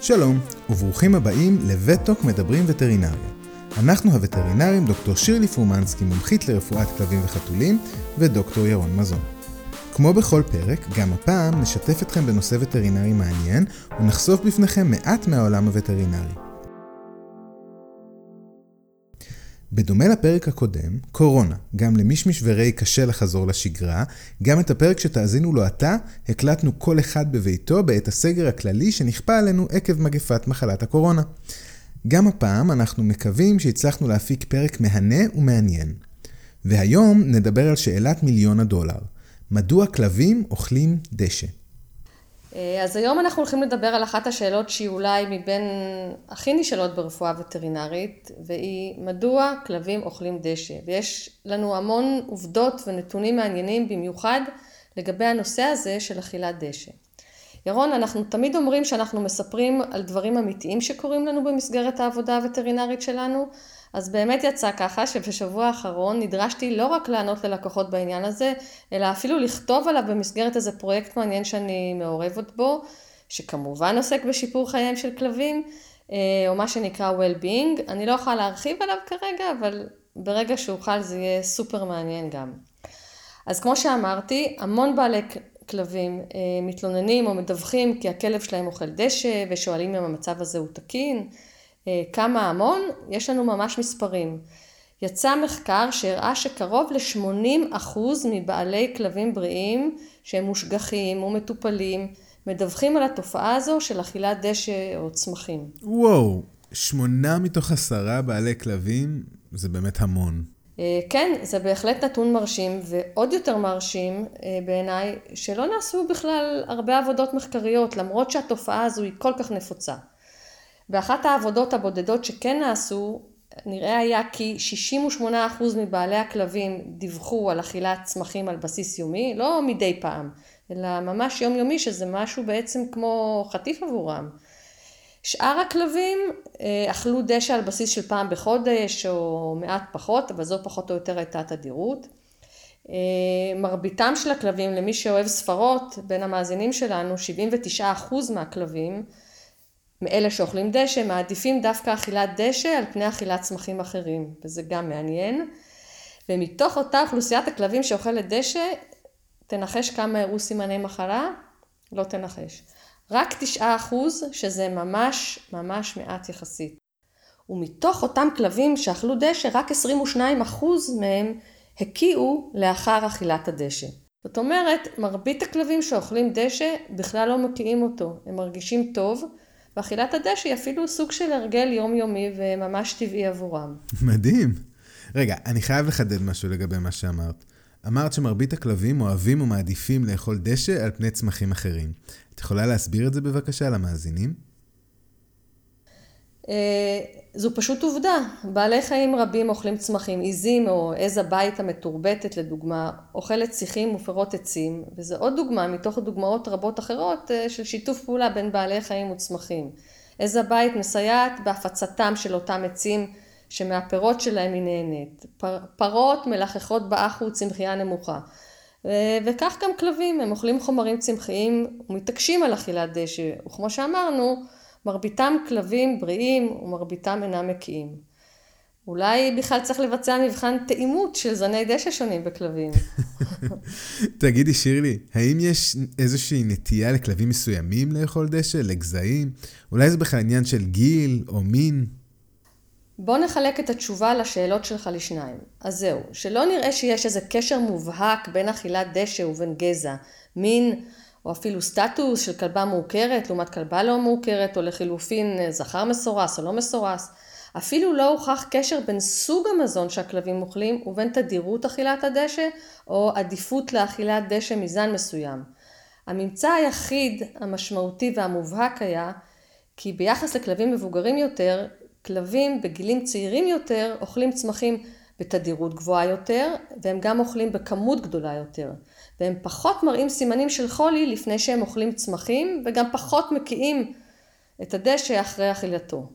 שלום, וברוכים הבאים לווטוק מדברים וטרינריה. אנחנו הווטרינרים דוקטור שירלי פרומנסקי, מומחית לרפואת כלבים וחתולים, ודוקטור ירון מזון. כמו בכל פרק, גם הפעם נשתף אתכם בנושא וטרינרי מעניין, ונחשוף בפניכם מעט מהעולם הווטרינרי. בדומה לפרק הקודם, קורונה, גם למישמיש וריי קשה לחזור לשגרה, גם את הפרק שתאזינו לו עתה, הקלטנו כל אחד בביתו בעת הסגר הכללי שנכפה עלינו עקב מגפת מחלת הקורונה. גם הפעם אנחנו מקווים שהצלחנו להפיק פרק מהנה ומעניין. והיום נדבר על שאלת מיליון הדולר. מדוע כלבים אוכלים דשא? אה, אז היום אנחנו הולכים לדבר על אחת השאלות שהיא אולי מבין הכי נשאלות ברפואה וטרינרית, והיא מדוע כלבים אוכלים דשא. ויש לנו המון עובדות ונתונים מעניינים במיוחד לגבי הנושא הזה של אכילת דשא. ירון, אנחנו תמיד אומרים שאנחנו מספרים על דברים אמיתיים שקורים לנו במסגרת העבודה הווטרינרית שלנו, אז באמת יצא ככה שבשבוע האחרון נדרשתי לא רק לענות ללקוחות בעניין הזה, אלא אפילו לכתוב עליו במסגרת איזה פרויקט מעניין שאני מעורבת בו, שכמובן עוסק בשיפור חייהם של כלבים, אה, או מה שנקרא well-being. אני לא יכולה להרחיב עליו כרגע, אבל ברגע שאוכל זה יהיה סופר מעניין גם. אז כמו שאמרתי, המון בעלי כלבים אה, מתלוננים או מדווחים כי הכלב שלהם אוכל דשא ושואלים אם המצב הזה הוא תקין. אה, כמה המון? יש לנו ממש מספרים. יצא מחקר שהראה שקרוב ל-80% מבעלי כלבים בריאים שהם מושגחים ומטופלים מדווחים על התופעה הזו של אכילת דשא או צמחים. וואו, שמונה מתוך עשרה בעלי כלבים זה באמת המון. אה, כן, זה בהחלט נתון מרשים, ועוד יותר מרשים אה, בעיניי, שלא נעשו בכלל הרבה עבודות מחקריות, למרות שהתופעה הזו היא כל כך נפוצה. באחת העבודות הבודדות שכן נעשו, נראה היה כי 68% מבעלי הכלבים דיווחו על אכילת צמחים על בסיס יומי, לא מדי פעם, אלא ממש יומיומי, שזה משהו בעצם כמו חטיף עבורם. שאר הכלבים אה, אכלו דשא על בסיס של פעם בחודש או מעט פחות, אבל זו פחות או יותר הייתה תדירות. אה, מרביתם של הכלבים, למי שאוהב ספרות, בין המאזינים שלנו, 79% מהכלבים, מאלה שאוכלים דשא, מעדיפים דווקא אכילת דשא על פני אכילת צמחים אחרים, וזה גם מעניין. ומתוך אותה אוכלוסיית הכלבים שאוכלת דשא, תנחש כמה הראו סימני מחלה? לא תנחש. רק תשעה אחוז, שזה ממש ממש מעט יחסית. ומתוך אותם כלבים שאכלו דשא, רק 22 אחוז מהם הקיאו לאחר אכילת הדשא. זאת אומרת, מרבית הכלבים שאוכלים דשא בכלל לא מקיאים אותו, הם מרגישים טוב, ואכילת הדשא היא אפילו סוג של הרגל יומיומי וממש טבעי עבורם. מדהים. רגע, אני חייב לחדד משהו לגבי מה שאמרת. אמרת שמרבית הכלבים אוהבים ומעדיפים לאכול דשא על פני צמחים אחרים. את יכולה להסביר את זה בבקשה למאזינים? אה, זו פשוט עובדה. בעלי חיים רבים אוכלים צמחים, עיזים או עז הבית המתורבתת לדוגמה, אוכלת שיחים ופירות עצים, וזו עוד דוגמה מתוך דוגמאות רבות אחרות אה, של שיתוף פעולה בין בעלי חיים וצמחים. עז הבית מסייעת בהפצתם של אותם עצים שמהפירות שלהם היא נהנית. פר, פרות מלחכות באח וצמחייה נמוכה. וכך גם כלבים, הם אוכלים חומרים צמחיים ומתעקשים על אכילת דשא, וכמו שאמרנו, מרביתם כלבים בריאים ומרביתם אינם מקיאים. אולי בכלל צריך לבצע מבחן תאימות של זני דשא שונים בכלבים. תגידי, שירלי, האם יש איזושהי נטייה לכלבים מסוימים לאכול דשא, לגזעים? אולי זה בכלל עניין של גיל או מין? בוא נחלק את התשובה לשאלות שלך לשניים. אז זהו, שלא נראה שיש איזה קשר מובהק בין אכילת דשא ובין גזע, מין או אפילו סטטוס של כלבה מעוקרת לעומת כלבה לא מעוקרת, או לחילופין זכר מסורס או לא מסורס. אפילו לא הוכח קשר בין סוג המזון שהכלבים אוכלים ובין תדירות אכילת הדשא או עדיפות לאכילת דשא מזן מסוים. הממצא היחיד המשמעותי והמובהק היה כי ביחס לכלבים מבוגרים יותר, כלבים בגילים צעירים יותר אוכלים צמחים בתדירות גבוהה יותר, והם גם אוכלים בכמות גדולה יותר. והם פחות מראים סימנים של חולי לפני שהם אוכלים צמחים, וגם פחות מקיאים את הדשא אחרי אכילתו.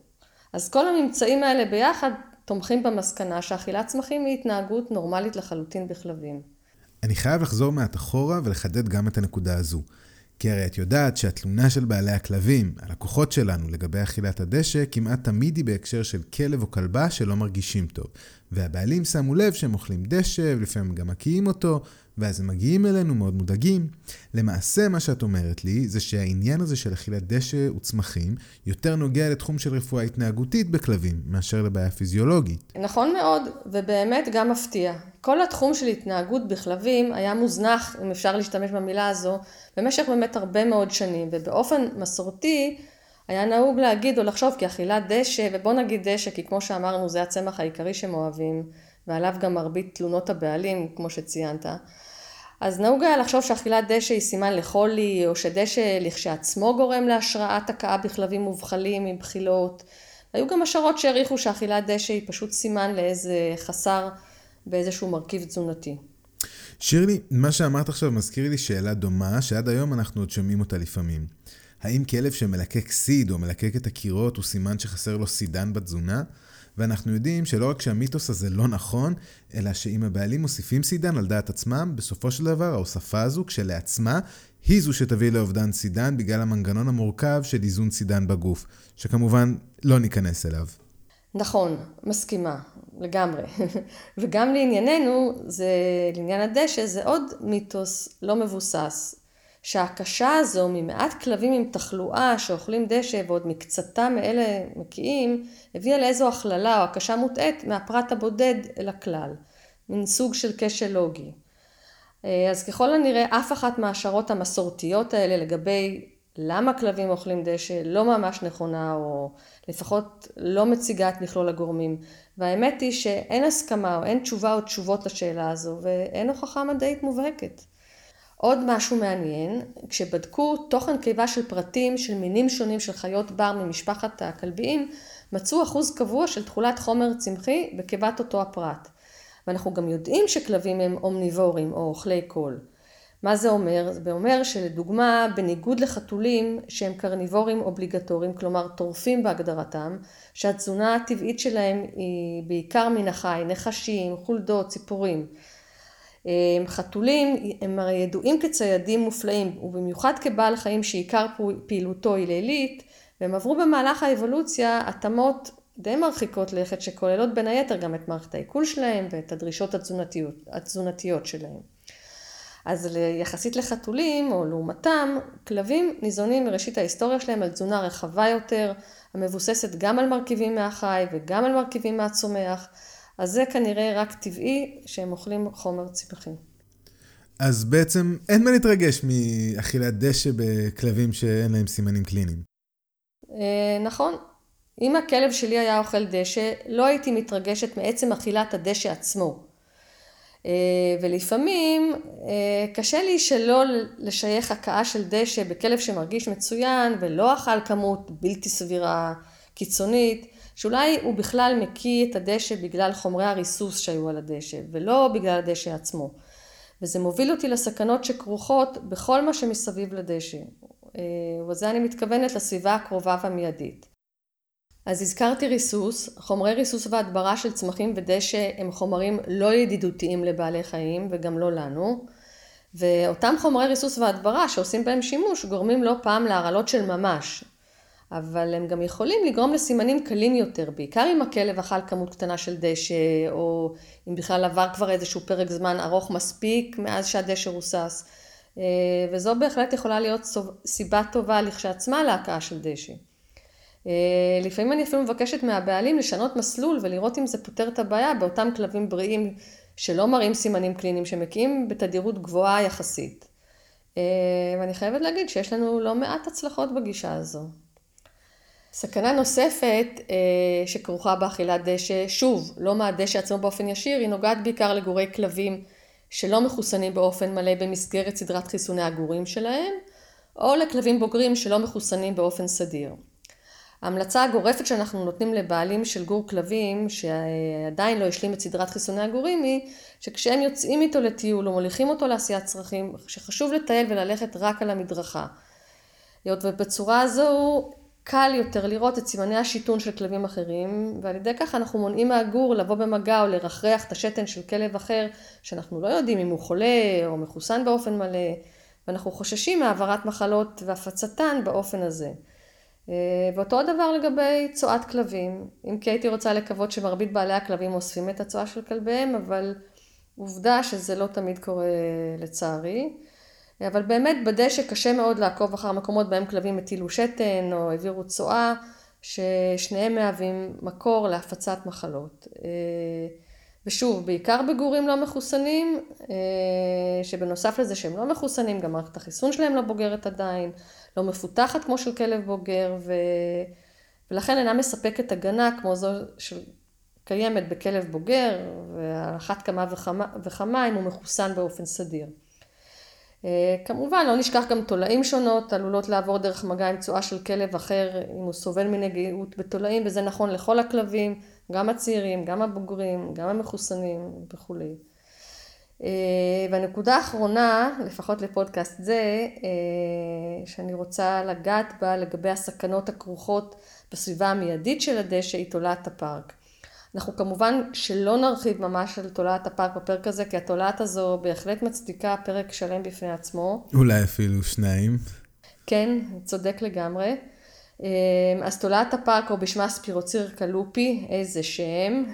אז כל הממצאים האלה ביחד תומכים במסקנה שאכילת צמחים היא התנהגות נורמלית לחלוטין בכלבים. אני חייב לחזור מעט אחורה ולחדד גם את הנקודה הזו. כי הרי את יודעת שהתלונה של בעלי הכלבים, הלקוחות שלנו, לגבי אכילת הדשא, כמעט תמיד היא בהקשר של כלב או כלבה שלא מרגישים טוב. והבעלים שמו לב שהם אוכלים דשא, ולפעמים גם מקיאים אותו, ואז הם מגיעים אלינו מאוד מודאגים. למעשה, מה שאת אומרת לי, זה שהעניין הזה של אכילת דשא וצמחים, יותר נוגע לתחום של רפואה התנהגותית בכלבים, מאשר לבעיה פיזיולוגית. נכון מאוד, ובאמת גם מפתיע. כל התחום של התנהגות בכלבים היה מוזנח, אם אפשר להשתמש במילה הזו, במשך באמת הרבה מאוד שנים, ובאופן מסורתי, היה נהוג להגיד או לחשוב כי אכילת דשא, ובוא נגיד דשא, כי כמו שאמרנו זה הצמח העיקרי שהם אוהבים, ועליו גם מרבית תלונות הבעלים, כמו שציינת. אז נהוג היה לחשוב שאכילת דשא היא סימן לחולי, או שדשא לכשעצמו גורם להשראת הכאה בכלבים מובחלים עם בחילות. היו גם השערות שהעריכו שאכילת דשא היא פשוט סימן לאיזה חסר באיזשהו מרכיב תזונתי. שירלי, מה שאמרת עכשיו מזכיר לי שאלה דומה, שעד היום אנחנו עוד שומעים אותה לפעמים. האם כלב שמלקק סיד או מלקק את הקירות הוא סימן שחסר לו סידן בתזונה? ואנחנו יודעים שלא רק שהמיתוס הזה לא נכון, אלא שאם הבעלים מוסיפים סידן על דעת עצמם, בסופו של דבר ההוספה הזו כשלעצמה היא זו שתביא לאובדן סידן בגלל המנגנון המורכב של איזון סידן בגוף, שכמובן לא ניכנס אליו. נכון, מסכימה, לגמרי. וגם לענייננו, זה, לעניין הדשא, זה עוד מיתוס לא מבוסס, שההקשה הזו ממעט כלבים עם תחלואה שאוכלים דשא ועוד מקצתם מאלה מקיאים, הביאה לאיזו הכללה או הקשה מוטעית מהפרט הבודד אל הכלל. מין סוג של כשל לוגי. אה, אז ככל הנראה אף אחת מההשערות המסורתיות האלה לגבי למה כלבים אוכלים דשא לא ממש נכונה או לפחות לא מציגה את מכלול הגורמים. והאמת היא שאין הסכמה או אין תשובה או תשובות לשאלה הזו ואין הוכחה מדעית מובהקת. עוד משהו מעניין, כשבדקו תוכן קיבה של פרטים של מינים שונים של חיות בר ממשפחת הכלביים, מצאו אחוז קבוע של תכולת חומר צמחי בקיבת אותו הפרט. ואנחנו גם יודעים שכלבים הם אומניבורים או אוכלי קול. מה זה אומר? זה אומר שלדוגמה, בניגוד לחתולים שהם קרניבורים אובליגטוריים, כלומר טורפים בהגדרתם, שהתזונה הטבעית שלהם היא בעיקר מן החי, נחשים, חולדות, ציפורים. חתולים הם הרי ידועים כציידים מופלאים, ובמיוחד כבעל חיים שעיקר פעילותו היא לילית, והם עברו במהלך האבולוציה התאמות די מרחיקות לכת שכוללות בין היתר גם את מערכת העיכול שלהם ואת הדרישות התזונתיות, התזונתיות שלהם. אז יחסית לחתולים, או לעומתם, כלבים ניזונים מראשית ההיסטוריה שלהם על תזונה רחבה יותר, המבוססת גם על מרכיבים מהחי וגם על מרכיבים מהצומח, אז זה כנראה רק טבעי שהם אוכלים חומר צמחי. אז בעצם אין מה להתרגש מאכילת דשא בכלבים שאין להם סימנים קליניים. אה, נכון. אם הכלב שלי היה אוכל דשא, לא הייתי מתרגשת מעצם אכילת הדשא עצמו. אה, ולפעמים אה, קשה לי שלא לשייך הכאה של דשא בכלב שמרגיש מצוין ולא אכל כמות בלתי סבירה קיצונית, שאולי הוא בכלל מקיא את הדשא בגלל חומרי הריסוס שהיו על הדשא, ולא בגלל הדשא עצמו. וזה מוביל אותי לסכנות שכרוכות בכל מה שמסביב לדשא. אה, וזה אני מתכוונת לסביבה הקרובה והמיידית. אז הזכרתי ריסוס, חומרי ריסוס והדברה של צמחים ודשא הם חומרים לא ידידותיים לבעלי חיים וגם לא לנו, ואותם חומרי ריסוס והדברה שעושים בהם שימוש גורמים לא פעם להרעלות של ממש, אבל הם גם יכולים לגרום לסימנים קלים יותר, בעיקר אם הכלב אכל כמות קטנה של דשא, או אם בכלל עבר כבר איזשהו פרק זמן ארוך מספיק מאז שהדשא רוסס, אה, וזו בהחלט יכולה להיות סיבה טובה לכשעצמה להקאה של דשא. אה, לפעמים אני אפילו מבקשת מהבעלים לשנות מסלול ולראות אם זה פותר את הבעיה באותם כלבים בריאים שלא מראים סימנים קליניים, שמקיאים בתדירות גבוהה יחסית. אה, ואני חייבת להגיד שיש לנו לא מעט הצלחות בגישה הזו. סכנה נוספת אה, שכרוכה באכילת דשא, שוב, לא מהדשא עצמו באופן ישיר, היא נוגעת בעיקר לגורי כלבים שלא מחוסנים באופן מלא במסגרת סדרת חיסוני הגורים שלהם, או לכלבים בוגרים שלא מחוסנים באופן סדיר. ההמלצה הגורפת שאנחנו נותנים לבעלים של גור כלבים, שעדיין לא השלים את סדרת חיסוני הגורים, היא שכשהם יוצאים איתו לטיול או מוליכים אותו לעשיית צרכים, שחשוב לטייל וללכת רק על המדרכה. היות ובצורה הזו קל יותר לראות את סימני השיטון של כלבים אחרים, ועל ידי כך אנחנו מונעים מהגור לבוא במגע או לרחרח את השתן של כלב אחר, שאנחנו לא יודעים אם הוא חולה או מחוסן באופן מלא, ואנחנו חוששים מהעברת מחלות והפצתן באופן הזה. אה, ואותו הדבר לגבי צואת כלבים. אם כי הייתי רוצה לקוות שמרבית בעלי הכלבים אוספים את הצואה של כלביהם, אבל עובדה שזה לא תמיד קורה לצערי. אבל באמת בדשא קשה מאוד לעקוב אחר מקומות בהם כלבים הטילו שתן או העבירו צואה, ששניהם מהווים מקור להפצת מחלות. אה, ושוב, בעיקר בגורים לא מחוסנים, אה, שבנוסף לזה שהם לא מחוסנים, גם מערכת החיסון שלהם לא בוגרת עדיין, לא מפותחת כמו של כלב בוגר, ו... ולכן אינה מספקת הגנה כמו זו שקיימת בכלב בוגר, ועל אחת כמה וכמה, וכמה אם הוא מחוסן באופן סדיר. אה, כמובן, לא נשכח גם תולעים שונות, עלולות לעבור דרך מגע עם צואה של כלב אחר אם הוא סובל מנגיעות בתולעים, וזה נכון לכל הכלבים, גם הצעירים, גם הבוגרים, גם המחוסנים וכולי. אה, והנקודה האחרונה, לפחות לפודקאסט זה, אה, שאני רוצה לגעת בה לגבי הסכנות הכרוכות בסביבה המיידית של הדשא, היא תולעת הפארק. אנחנו כמובן שלא נרחיב ממש על תולעת הפארק בפרק הזה, כי התולעת הזו בהחלט מצדיקה פרק שלם בפני עצמו. אולי אפילו שניים. כן, צודק לגמרי. אה, אז תולעת הפארק, או בשמה ספירוציר קלופי, איזה שם,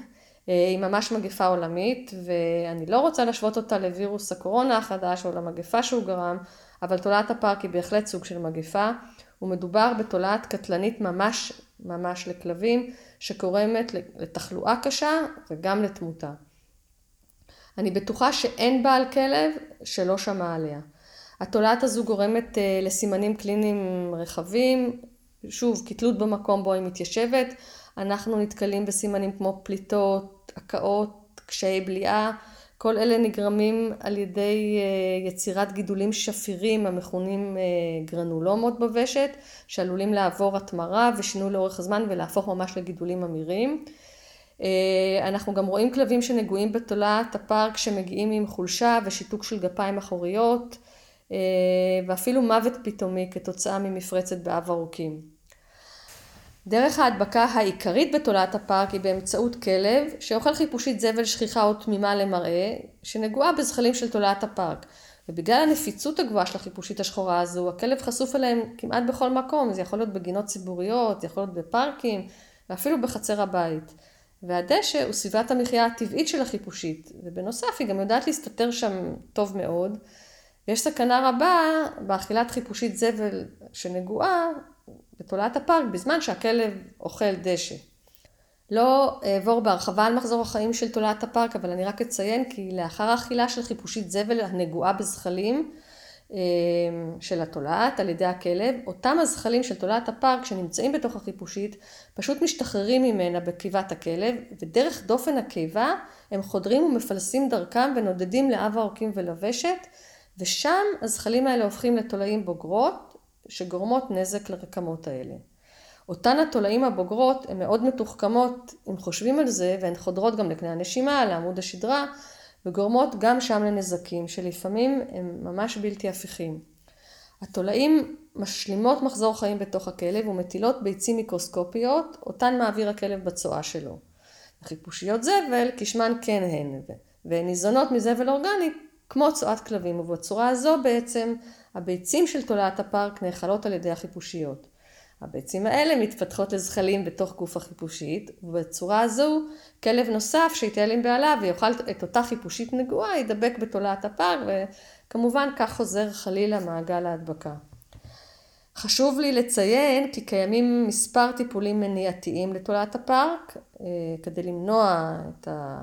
אה, היא ממש מגפה עולמית, ואני לא רוצה להשוות אותה לווירוס הקורונה החדש או למגפה שהוא גרם, אבל תולעת הפארק היא בהחלט סוג של מגפה, ומדובר בתולעת קטלנית ממש ממש לכלבים, שגורמת לתחלואה קשה וגם לתמותה. אני בטוחה שאין בעל כלב שלא שמע עליה. התולעת הזו גורמת אה, לסימנים קליניים רחבים, שוב, כתלות במקום בו היא מתיישבת, אנחנו נתקלים בסימנים כמו פליטות, הקאות, קשיי בליעה, כל אלה נגרמים על ידי אה, יצירת גידולים שפירים המכונים אה, גרנולומות בוושת, שעלולים לעבור התמרה ושינוי לאורך הזמן ולהפוך ממש לגידולים אמירים. אה, אנחנו גם רואים כלבים שנגועים בתולעת הפארק שמגיעים עם חולשה ושיתוק של גפיים אחוריות ואפילו מוות פתאומי כתוצאה ממפרצת באב ארוכים. דרך ההדבקה העיקרית בתולעת הפארק היא באמצעות כלב שאוכל חיפושית זבל שכיחה או תמימה למראה, שנגועה בזחלים של תולעת הפארק. ובגלל הנפיצות הגבוהה של החיפושית השחורה הזו, הכלב חשוף אליהם כמעט בכל מקום, זה יכול להיות בגינות ציבוריות, יכול להיות בפארקים, ואפילו בחצר הבית. והדשא הוא סביבת המחיה הטבעית של החיפושית, ובנוסף היא גם יודעת להסתתר שם טוב מאוד, ויש סכנה רבה באכילת חיפושית זבל שנגועה בתולעת הפארק בזמן שהכלב אוכל דשא. לא אעבור בהרחבה על מחזור החיים של תולעת הפארק, אבל אני רק אציין כי לאחר האכילה של חיפושית זבל הנגועה בזחלים אה, של התולעת על ידי הכלב, אותם הזחלים של תולעת הפארק שנמצאים בתוך החיפושית פשוט משתחררים ממנה בקיבת הכלב, ודרך דופן הקיבה הם חודרים ומפלסים דרכם ונודדים לאב העורקים ולוושת, ושם הזחלים האלה הופכים לתולעים בוגרות, שגורמות נזק לרקמות האלה. אותן התולעים הבוגרות הן מאוד מתוחכמות אם חושבים על זה והן חודרות גם לקנה הנשימה, לעמוד השדרה וגורמות גם שם לנזקים שלפעמים הם ממש בלתי הפיכים. התולעים משלימות מחזור חיים בתוך הכלב ומטילות ביצים מיקרוסקופיות אותן מעביר הכלב בצואה שלו. חיפושיות זבל כשמן כן הן והן ניזונות מזבל אורגני כמו צואת כלבים ובצורה הזו בעצם הביצים של תולעת הפארק נאכלות על ידי החיפושיות. הביצים האלה מתפתחות לזחלים בתוך גוף החיפושית, ובצורה הזו כלב נוסף שיטייל עם בעליו ויאכל את אותה חיפושית נגועה ידבק בתולעת הפארק, וכמובן כך חוזר חלילה מעגל ההדבקה. חשוב לי לציין כי קיימים מספר טיפולים מניעתיים לתולעת הפארק, אה, כדי למנוע את ה...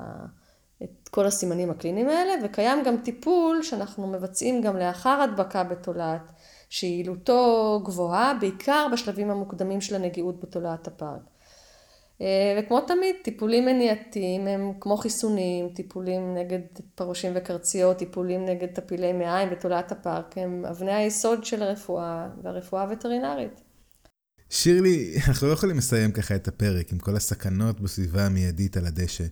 את כל הסימנים הקליניים האלה, וקיים גם טיפול שאנחנו מבצעים גם לאחר הדבקה בתולעת, שיעילותו גבוהה, בעיקר בשלבים המוקדמים של הנגיעות בתולעת הפארק. אה, וכמו תמיד, טיפולים מניעתיים הם כמו חיסונים, טיפולים נגד פרושים וקרציות, טיפולים נגד טפילי מעיים בתולעת הפארק, הם אבני היסוד של הרפואה והרפואה הווטרינרית. שירלי, אנחנו לא יכולים לסיים ככה את הפרק עם כל הסכנות בסביבה המיידית על הדשא.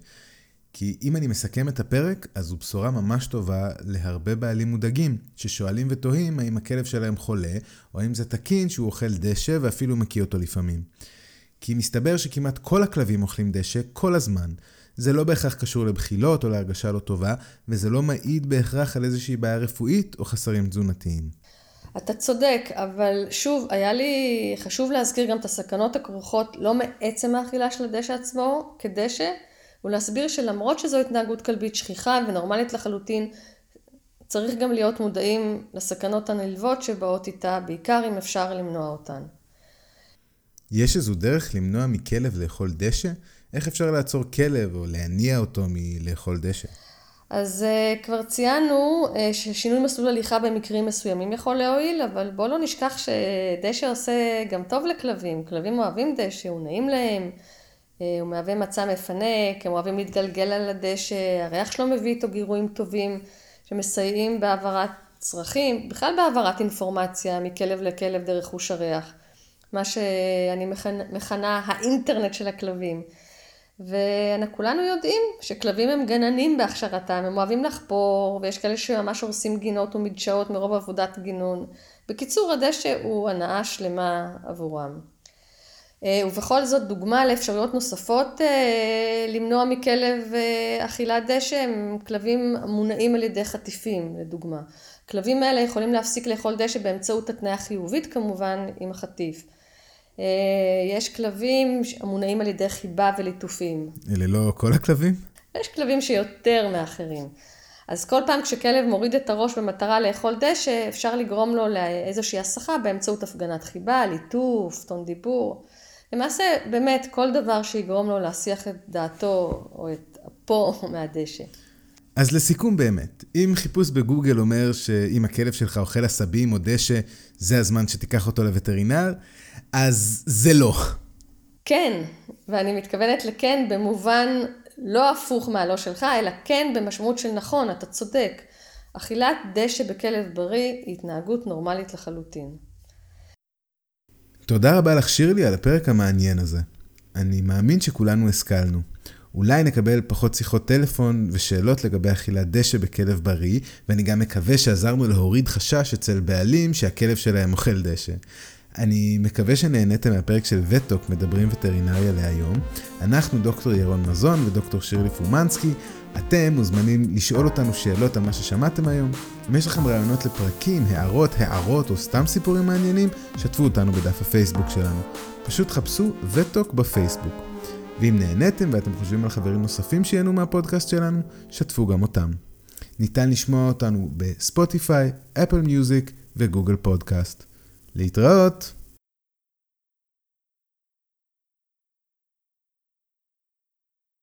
כי אם אני מסכם את הפרק, אז זו בשורה ממש טובה להרבה בעלים מודאגים, ששואלים ותוהים האם הכלב שלהם חולה, או האם זה תקין שהוא אוכל דשא ואפילו מקיא אותו לפעמים. כי מסתבר שכמעט כל הכלבים אוכלים דשא כל הזמן. זה לא בהכרח קשור לבחילות או להרגשה לא טובה, וזה לא מעיד בהכרח על איזושהי בעיה רפואית או חסרים תזונתיים. אתה צודק, אבל שוב, היה לי חשוב להזכיר גם את הסכנות הכרוכות לא מעצם האכילה של הדשא עצמו כדשא, ולהסביר שלמרות שזו התנהגות כלבית שכיחה ונורמלית לחלוטין, צריך גם להיות מודעים לסכנות הנלוות שבאות איתה, בעיקר אם אפשר למנוע אותן. יש איזו דרך למנוע מכלב לאכול דשא? איך אפשר לעצור כלב או להניע אותו מלאכול דשא? אז uh, כבר ציינו uh, ששינוי מסלול הליכה במקרים מסוימים יכול להועיל, אבל בואו לא נשכח שדשא עושה גם טוב לכלבים. כלבים אוהבים דשא, הוא נעים להם, הוא מהווה מצע מפנק, הם אוהבים להתגלגל על הדשא, הריח שלו מביא איתו גירויים טובים שמסייעים בהעברת צרכים, בכלל בהעברת אינפורמציה מכלב לכלב דרך חוש הריח, מה שאני מכנה האינטרנט של הכלבים. וכולנו יודעים שכלבים הם גננים בהכשרתם, הם אוהבים לחפור, ויש כאלה שממש הורסים גינות ומדשאות מרוב עבודת גינון. בקיצור, הדשא הוא הנאה שלמה עבורם. אה, ובכל זאת, דוגמה לאפשרויות נוספות אה, למנוע מכלב אה, אכילת דשא, הם כלבים מונעים על ידי חטיפים, לדוגמה. כלבים האלה יכולים להפסיק לאכול דשא באמצעות התניה חיובית כמובן עם החטיף. יש כלבים המונעים על ידי חיבה וליטופים. אלה לא כל הכלבים? יש כלבים שיותר מאחרים. אז כל פעם כשכלב מוריד את הראש במטרה לאכול דשא, אפשר לגרום לו לאיזושהי הסחה באמצעות הפגנת חיבה, ליטוף, טון דיבור. למעשה, באמת, כל דבר שיגרום לו להסיח את דעתו או את אפו מהדשא. אז לסיכום באמת, אם חיפוש בגוגל אומר שאם הכלב שלך אוכל עשבים או דשא, זה הזמן שתיקח אותו לווטרינר, אז זה לא. כן, ואני מתכוונת לכן במובן לא הפוך מהלא שלך, אלא כן במשמעות של נכון, אתה צודק. אכילת דשא בכלב בריא היא התנהגות נורמלית לחלוטין. תודה רבה לך שירלי על הפרק המעניין הזה. אני מאמין שכולנו השכלנו. אולי נקבל פחות שיחות טלפון ושאלות לגבי אכילת דשא בכלב בריא, ואני גם מקווה שעזרנו להוריד חשש אצל בעלים שהכלב שלהם אוכל דשא. אני מקווה שנהניתם מהפרק של וטוק מדברים וטרינריה להיום. אנחנו דוקטור ירון מזון ודוקטור שירלי פומנסקי. אתם מוזמנים לשאול אותנו שאלות על מה ששמעתם היום. אם יש לכם רעיונות לפרקים, הערות, הערות או סתם סיפורים מעניינים, שתפו אותנו בדף הפייסבוק שלנו. פשוט חפשו וטוק בפייסבוק. ואם נהניתם ואתם חושבים על חברים נוספים שיהנו מהפודקאסט שלנו, שתפו גם אותם. ניתן לשמוע אותנו בספוטיפיי, אפל מיוזיק וגוגל פודקאסט. להתראות!